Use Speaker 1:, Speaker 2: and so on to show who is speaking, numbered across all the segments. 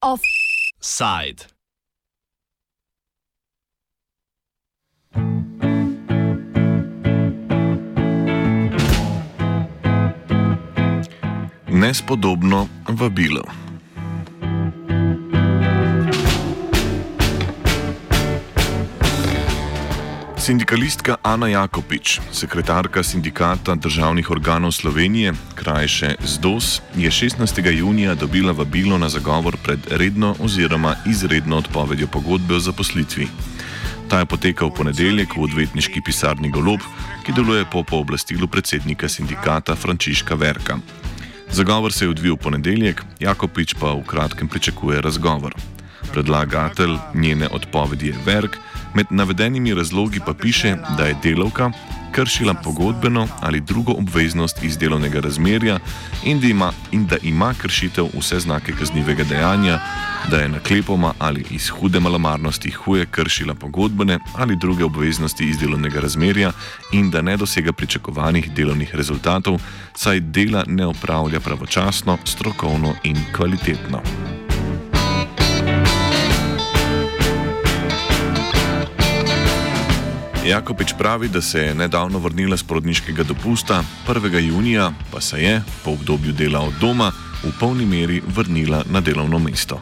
Speaker 1: Offside.
Speaker 2: Nespodobno vabilo. Sindikalistka Ana Jakopič, sekretarka sindikata državnih organov Slovenije, krajše ZDOS, je 16. junija dobila vabilo na zagovor pred redno oziroma izredno odpovedjo pogodbe o zaposlitvi. Ta je potekal v ponedeljek v odvetniški pisarni Golob, ki deluje po pooblastilu predsednika sindikata Frančiška Verka. Zagovor se je odvil v ponedeljek, Jakopič pa v kratkem pričakuje razgovor. Predlagatelj njene odpovedi je Verk. Med navedenimi razlogi pa piše, da je delavka kršila pogodbeno ali drugo obveznost iz delovnega razmerja in da ima, in da ima kršitev vse znake kaznivega dejanja, da je naklepoma ali iz hude malomarnosti huje kršila pogodbene ali druge obveznosti iz delovnega razmerja in da ne dosega pričakovanih delovnih rezultatov, saj dela ne opravlja pravočasno, strokovno in kvalitetno. Jakopič pravi, da se je nedavno vrnila z porodniškega dopusta, 1. junija pa se je, po obdobju dela od doma, v polni meri vrnila na delovno mesto.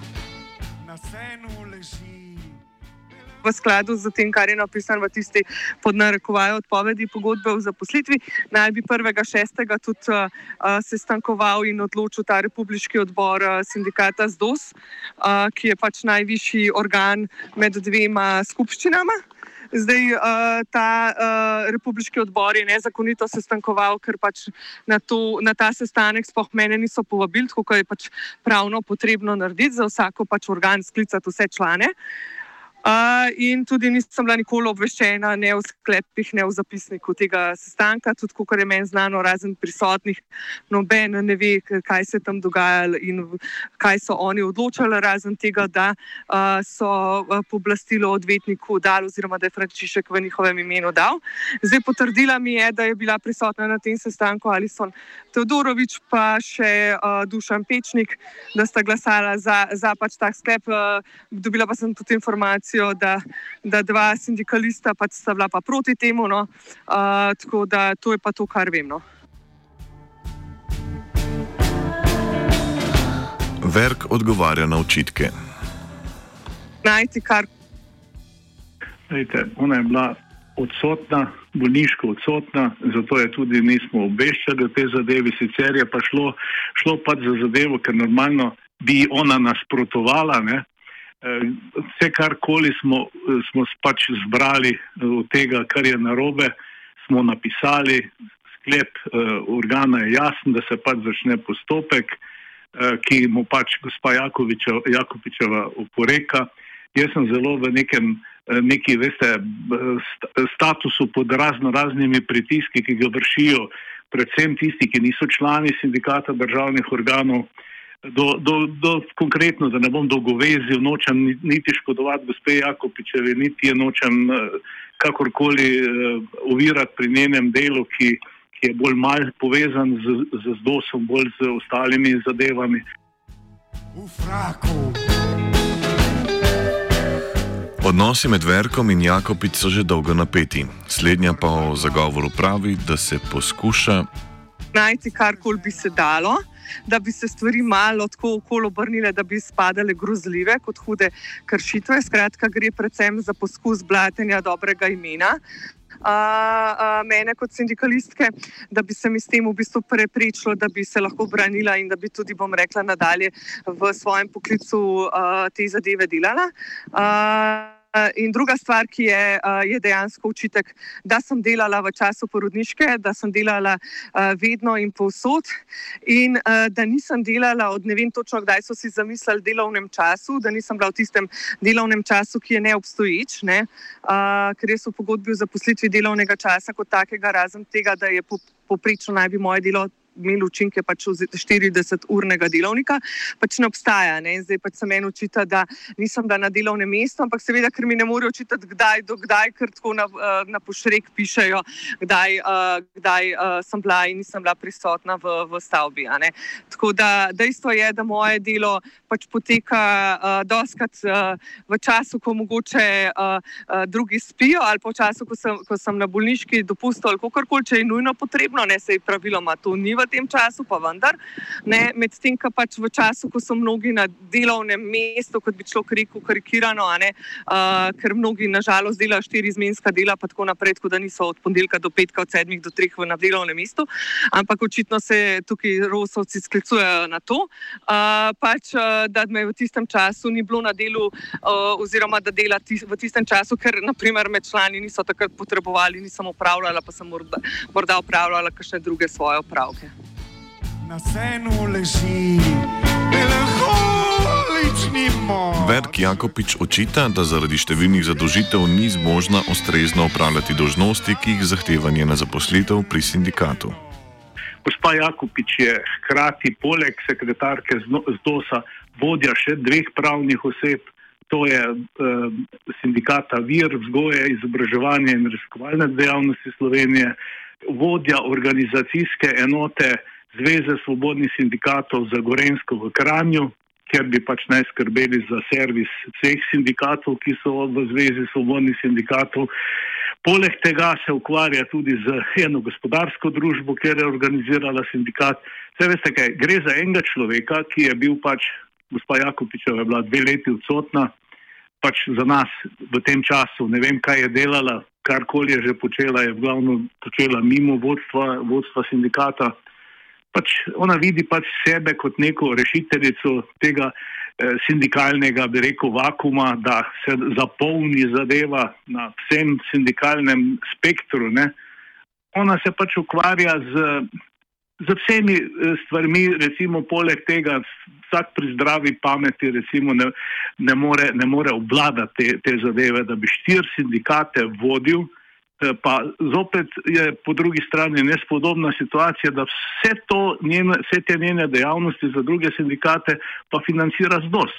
Speaker 3: V skladu z tem, kar je napisano v tisti podnarekovaji odpovedi pogodbe o zaposlitvi, naj bi 1.6. tudi uh, sestankoval in odločil ta republiški odbor uh, sindikata ZDOS, uh, ki je pač najvišji organ med dvema skupščinama. Zdaj, uh, ta uh, republiški odbor je nezakonito sestankoval, ker pač na, to, na ta sestanek sploh mene niso povabili, tako je pač pravno potrebno narediti za vsako pač organ sklicati vse člane. Uh, Uh, in tudi nisem bila nikoli obveščena, ne v sklepih, ne v zapisniku tega sestanka, tudi ko je meni znano, razen prisotnih, noben ne ve, kaj se je tam dogajalo in kaj so oni odločali, razen tega, da uh, so pooblastilo odvetniku dal, oziroma da je Frančišek v njihovem imenu dal. Zdaj potrdila mi je, da je bila prisotna na tem sestanku Alison Teodorovič, pa še uh, Dušan Pečnik, da sta glasala za, za pač tak sklep. Uh, dobila pa sem tudi informacijo situacijo, da, da dva sindikalista pač sta bila pa proti temu. No. Uh, tako da to je pa to, kar vem. No.
Speaker 2: Verk odgovarja na očitke.
Speaker 3: Najti kar.
Speaker 4: Lejte, ona je bila odsotna, bolniško odsotna, zato je tudi nismo obveščali o tej zadevi. Sicer je pa šlo, šlo pač za zadevo, ker normalno bi ona nasprotovala, ne, vse, kar koli smo, eh, smo pač zbrali eh, od tega, kar je narobe, smo napisali. Sklep organa je jasen, da se pač začne postopek, ki mu pač gospa Jakovičeva oporeka. Jaz sem zelo v nekem, neki, veste, statusu pod razno raznimi pritiski, ki ga vršijo predvsem tisti, ki niso člani sindikata državnih organov do, do, do, konkretno, da ne bom dolgovezil, nočem niti škodovati gospe Jakopičevi, niti je nočem eh, kakorkoli eh, pri njenem delu, ki, ki je bolj mal povezan z, z ZDOS-om, bolj z ostalimi zadevami.
Speaker 2: Odnosi med Verkom in Jakopic so že dolgo napeti. Slednja pa o zagovoru pravi, da se poskuša
Speaker 3: najti karkoli bi se dalo da bi se stvari malo tako okolo obrnile, da bi spadale grozljive kot hude kršitve. Skratka, gre predvsem za poskus blatenja dobrega imena. Uh, uh, mene kot sindikalistke, da bi se mi s tem v bistvu preprečilo, da bi se lahko branila in da bi tudi, bom rekla, nadalje v svojem poklicu uh, te zadeve delala. Eh, in druga stvar, ki je, eh, je dejansko učitek, da sem delala v času porodniške, da sem delala eh, vedno in povsod, in da nisem delala od ne vem točno, kdaj so si zamislili delovnem času, da nisem bila v tistem delovnem času, ki je neobstoječ, ne? ker so pogodbi o zaposlitvi delovnega časa kot takega, razen tega, da je poprečno naj bi moje delo imeli učinke pač 40-urnega delovnika, pač ne obstaja. Ne? Zdaj pač se meni učita, da nisem bila na delovnem mestu, ampak seveda, ker mi ne morejo učitati, kdaj do kdaj, ker tako na, na pošrek pišejo, kdaj, kdaj sem bila in nisem bila prisotna v, v stavbi. Tako da dejstvo je, da moje delo pač poteka doskrat v času, ko mogoče drugi spijo ali pa v času, ko sem, ko sem na bolniški dopustu ali kakorkoli, če je nujno potrebno, ne se je praviloma to ni v tem času, pa vendar. Medtem, ko pač v času, ko so mnogi na delovnem mestu, kot bi človek rekel, karikirano, ne, uh, ker mnogi nažalost delajo štiri izmenska dela, pa tako naprej, tako da niso od ponedeljka do petka, od sedmih do treh na delovnem mestu, ampak očitno se tukaj rosovci sklicujejo na to, uh, pač, uh, da me v tistem času ni bilo na delu, uh, oziroma da dela tis, v tistem času, ker naprimer med člani niso takrat potrebovali, nisem upravljala, pa sem morda, morda upravljala kakšne druge svoje opravke. Na senu leži
Speaker 2: melanholični mož. Verk Jakopič očita, da zaradi številnih zadožitev ni zmožna ustrezno upravljati dožnosti, ki jih zahteva njena zaposlitev pri sindikatu.
Speaker 4: Gospa Jakopič je hkrati poleg sekretarke ZDOS-a vodja še dveh pravnih oseb, to je eh, sindikata VIR, vzgoje, izobraževanje in raziskovalne dejavnosti Slovenije, vodja organizacijske enote Zveze svobodnih sindikatov za Gorensko v Kranju, kjer bi pač naj skrbeli za servis vseh sindikatov, ki so v Zvezi svobodnih sindikatov. Poleg tega se ukvarja tudi z eno gospodarsko družbo, kjer je organizirala sindikat. Vse veste, kaj gre za enega človeka, ki je bil pač, gospa Jakopičeva je bila dve leti odsotna, pač za nas v tem času, ne vem, kaj je delala, karkoli je že počela, je glavno počela mimo vodstva, vodstva sindikata. Pač ona vidi pač sebe kot neko rešiteljico tega eh, sindikalnega, bi rekel, vakuma, da se zapolni zadeva na vsem sindikalnem spektru. Ne. Ona se pač ukvarja z z vsemi eh, stvarmi, recimo, poleg tega, vsak pri zdravi pameti, recimo, ne, ne, more, ne more obvladati te, te zadeve, da bi štiri sindikate vodil. Eh, pa zopet je po drugi strani nespodobna situacija, da vse, njene, vse te njene dejavnosti za druge sindikate pa financira ZDOS.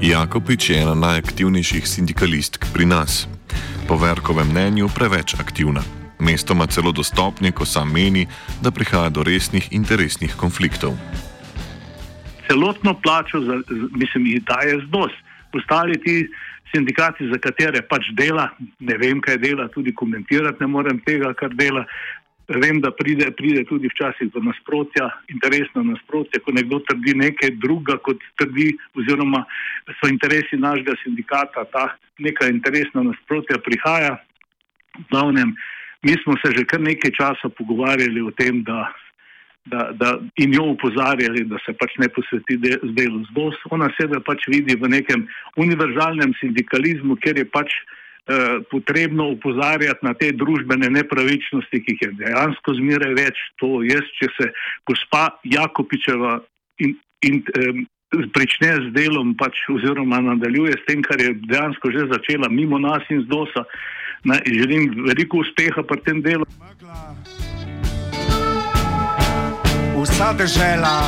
Speaker 2: Jakopič je ena najaktivnejših sindikalistk pri nas po Verkovem mnenju preveč aktivna. Mestoma celo dostopni, ko sam meni, da prihaja do resnih interesnih konfliktov.
Speaker 4: Celotno plačo, za, mislim, je daje zdos. Ostali ti sindikati, za katere pač dela, ne vem, kaj dela, tudi komentirati ne morem tega, kar dela. Vem, da pride, pride tudi včasih do nasprotja, interesno nasprotje, ko nekdo trdi nekaj druga, kot trdi, oziroma so interesi našega sindikata, ta neka interesna nasprotja prihaja. V glavnem, mi smo se že kar nekaj časa pogovarjali o tem, da, da, da in jo upozarjali, da se pač ne posveti de, z delu z BOS. Ona sebe pač vidi v nekem univerzalnem sindikalizmu, ker je pač. Eh, potrebno upozarjati na te družbene nepravičnosti, ki jih je dejansko zmeraj več. To jaz, če se gospa Jakopičeva in, in, in prične z delom, pač, oziroma nadaljuje s tem, kar je dejansko že začela mimo nas in z dosa, na, želim veliko uspeha pri tem delu.
Speaker 2: Vsa država.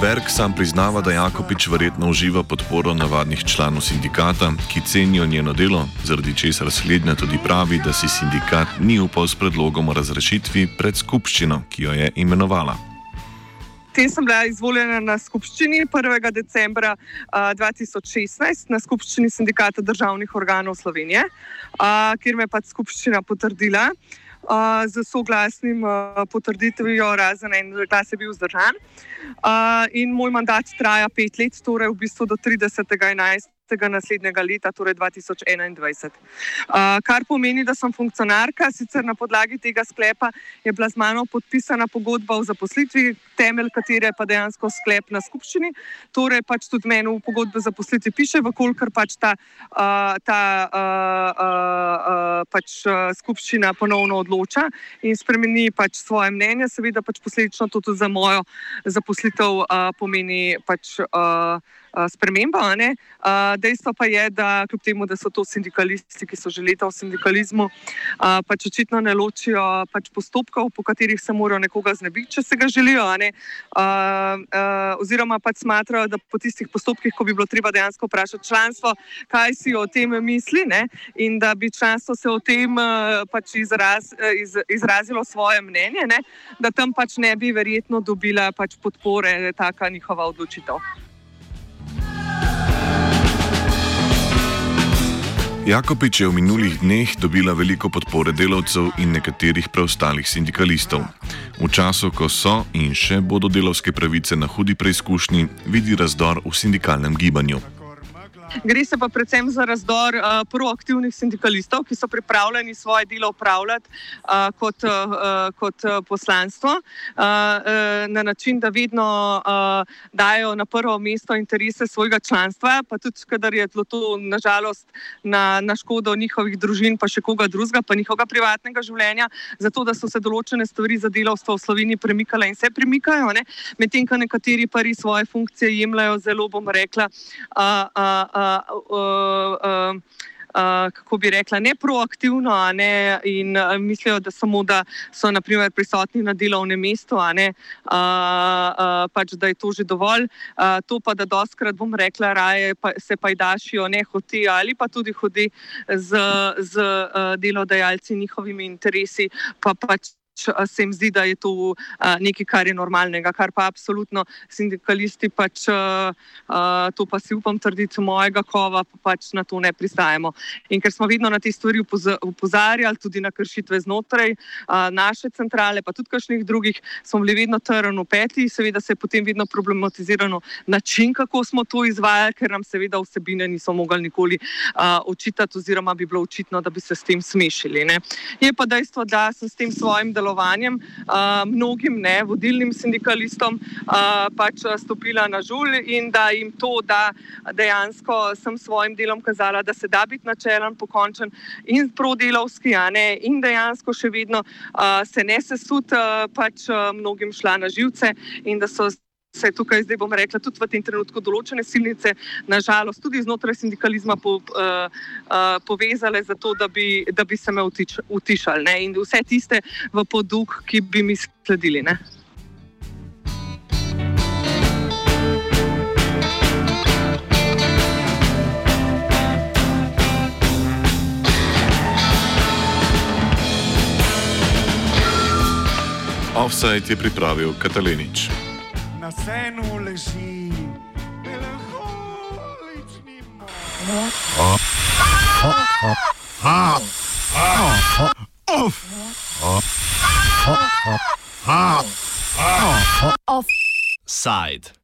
Speaker 2: Berg sam priznava, da Jakopič verjetno uživa podporo navadnih članov sindikata, ki cenijo njeno delo, zaradi česar slednja tudi pravi, da si sindikat ni upal s predlogom o razrešitvi pred skupščino, ki jo je imenovala.
Speaker 3: Potem sem bila izvoljena na skupščini 1. decembra uh, 2016 na skupščini sindikata državnih organov Slovenije, uh, kjer me je pač skupščina potrdila z soglasnim potrditvijo, razen en rezultat je bil zdržan. In moj mandat traja pet let, torej v bistvu do 30.11 tega naslednjega leta, torej 2021. Uh, kar pomeni, da sem funkcionarka, sicer na podlagi tega sklepa je bila z mano podpisana pogodba o zaposlitvi, temelj katere pa dejansko sklep na skupščini. Torej, pač tudi meni v pogodbi o zaposlitvi piše, vkolikor pač ta, uh, ta uh, uh, pač, uh, skupščina ponovno odloča in spremeni pač svoje mnenje, seveda pač posledično to tudi za mojo zaposlitev uh, pomeni pač. Uh, sprememba. Dejstvo pa je, da kljub temu, da so to sindikalisti, ki so že leta v sindikalizmu, pač očitno ne ločijo pač postopkov, po katerih se morajo nekoga znebiti, če se ga želijo. Oziroma pač smatrajo, da po tistih postopkih, ko bi bilo treba dejansko vprašati članstvo, kaj si o tem misli ne? in da bi članstvo se o tem pač izraz, iz, izrazilo svoje mnenje, ne? da tam pač ne bi verjetno dobila pač podpore taka njihova odločitev.
Speaker 2: Jakopič je v minulih dneh dobila veliko podpore delavcev in nekaterih preostalih sindikalistov. V času, ko so in še bodo delovske pravice na hudi preizkušnji, vidi razdor v sindikalnem gibanju.
Speaker 3: Gre se pa predvsem za razdor uh, proaktivnih sindikalistov, ki so pripravljeni svoje delo upravljati uh, kot, uh, kot poslanstvo, uh, uh, na način, da vedno uh, dajo na prvo mesto interese svojega članstva, pa tudi, kadar je to nažalost na, na škodo njihovih družin, pa še koga drugega, pa njihovega privatnega življenja, zato da so se določene stvari za delovstvo v Sloveniji premikale in se premikajo, medtem ko nekateri pa res svoje funkcije jemljajo zelo, bom rekla. Uh, uh, uh, uh, Uh, kako bi rekla, ne proaktivno, ne, in uh, mislijo, da samo da so naprimer, prisotni na delovnem mestu, ne, uh, uh, pač, da je to že dovolj. Uh, to pa, da doskrat bom rekla, raje pa, se pajdašijo ne hoti ali pa tudi hodi z, z uh, delodajalci njihovimi interesi, pa pač se jim zdi, da je to nekaj, kar je normalnega, kar pa absolutno sindikalisti pač to pa si upam trditi mojega kova, pa pač na to ne pristajamo. In ker smo vedno na te stvari upozarjali, tudi na kršitve znotraj naše centrale, pa tudi kakšnih drugih, smo bili vedno trn v peti, seveda se je potem vedno problematizirano način, kako smo to izvajali, ker nam seveda vsebine niso mogli nikoli očitati oziroma bi bilo očitno, da bi se s tem smešili. Ne. Je pa dejstvo, da sem s tem svojim delom delovanjem, mnogim ne, vodilnim sindikalistom, pač stopila na žul in da jim to, da dejansko sem svojim delom kazala, da se da biti načelen, pokončen in prodelovski, in dejansko še vedno se ne sesut, pač mnogim šla na živce in da so se tukaj, zdaj bom rekla, tudi v tem trenutku določene silnice, nažalost, tudi znotraj sindikalizma po, uh, uh, povezale za to, da bi, da bi se me utič, utišali ne? in vse tiste v poduk, ki bi mi sledili. Ne?
Speaker 2: Offside je pripravil Katalinič
Speaker 5: vseeno leži. Melanholični mož. Offside.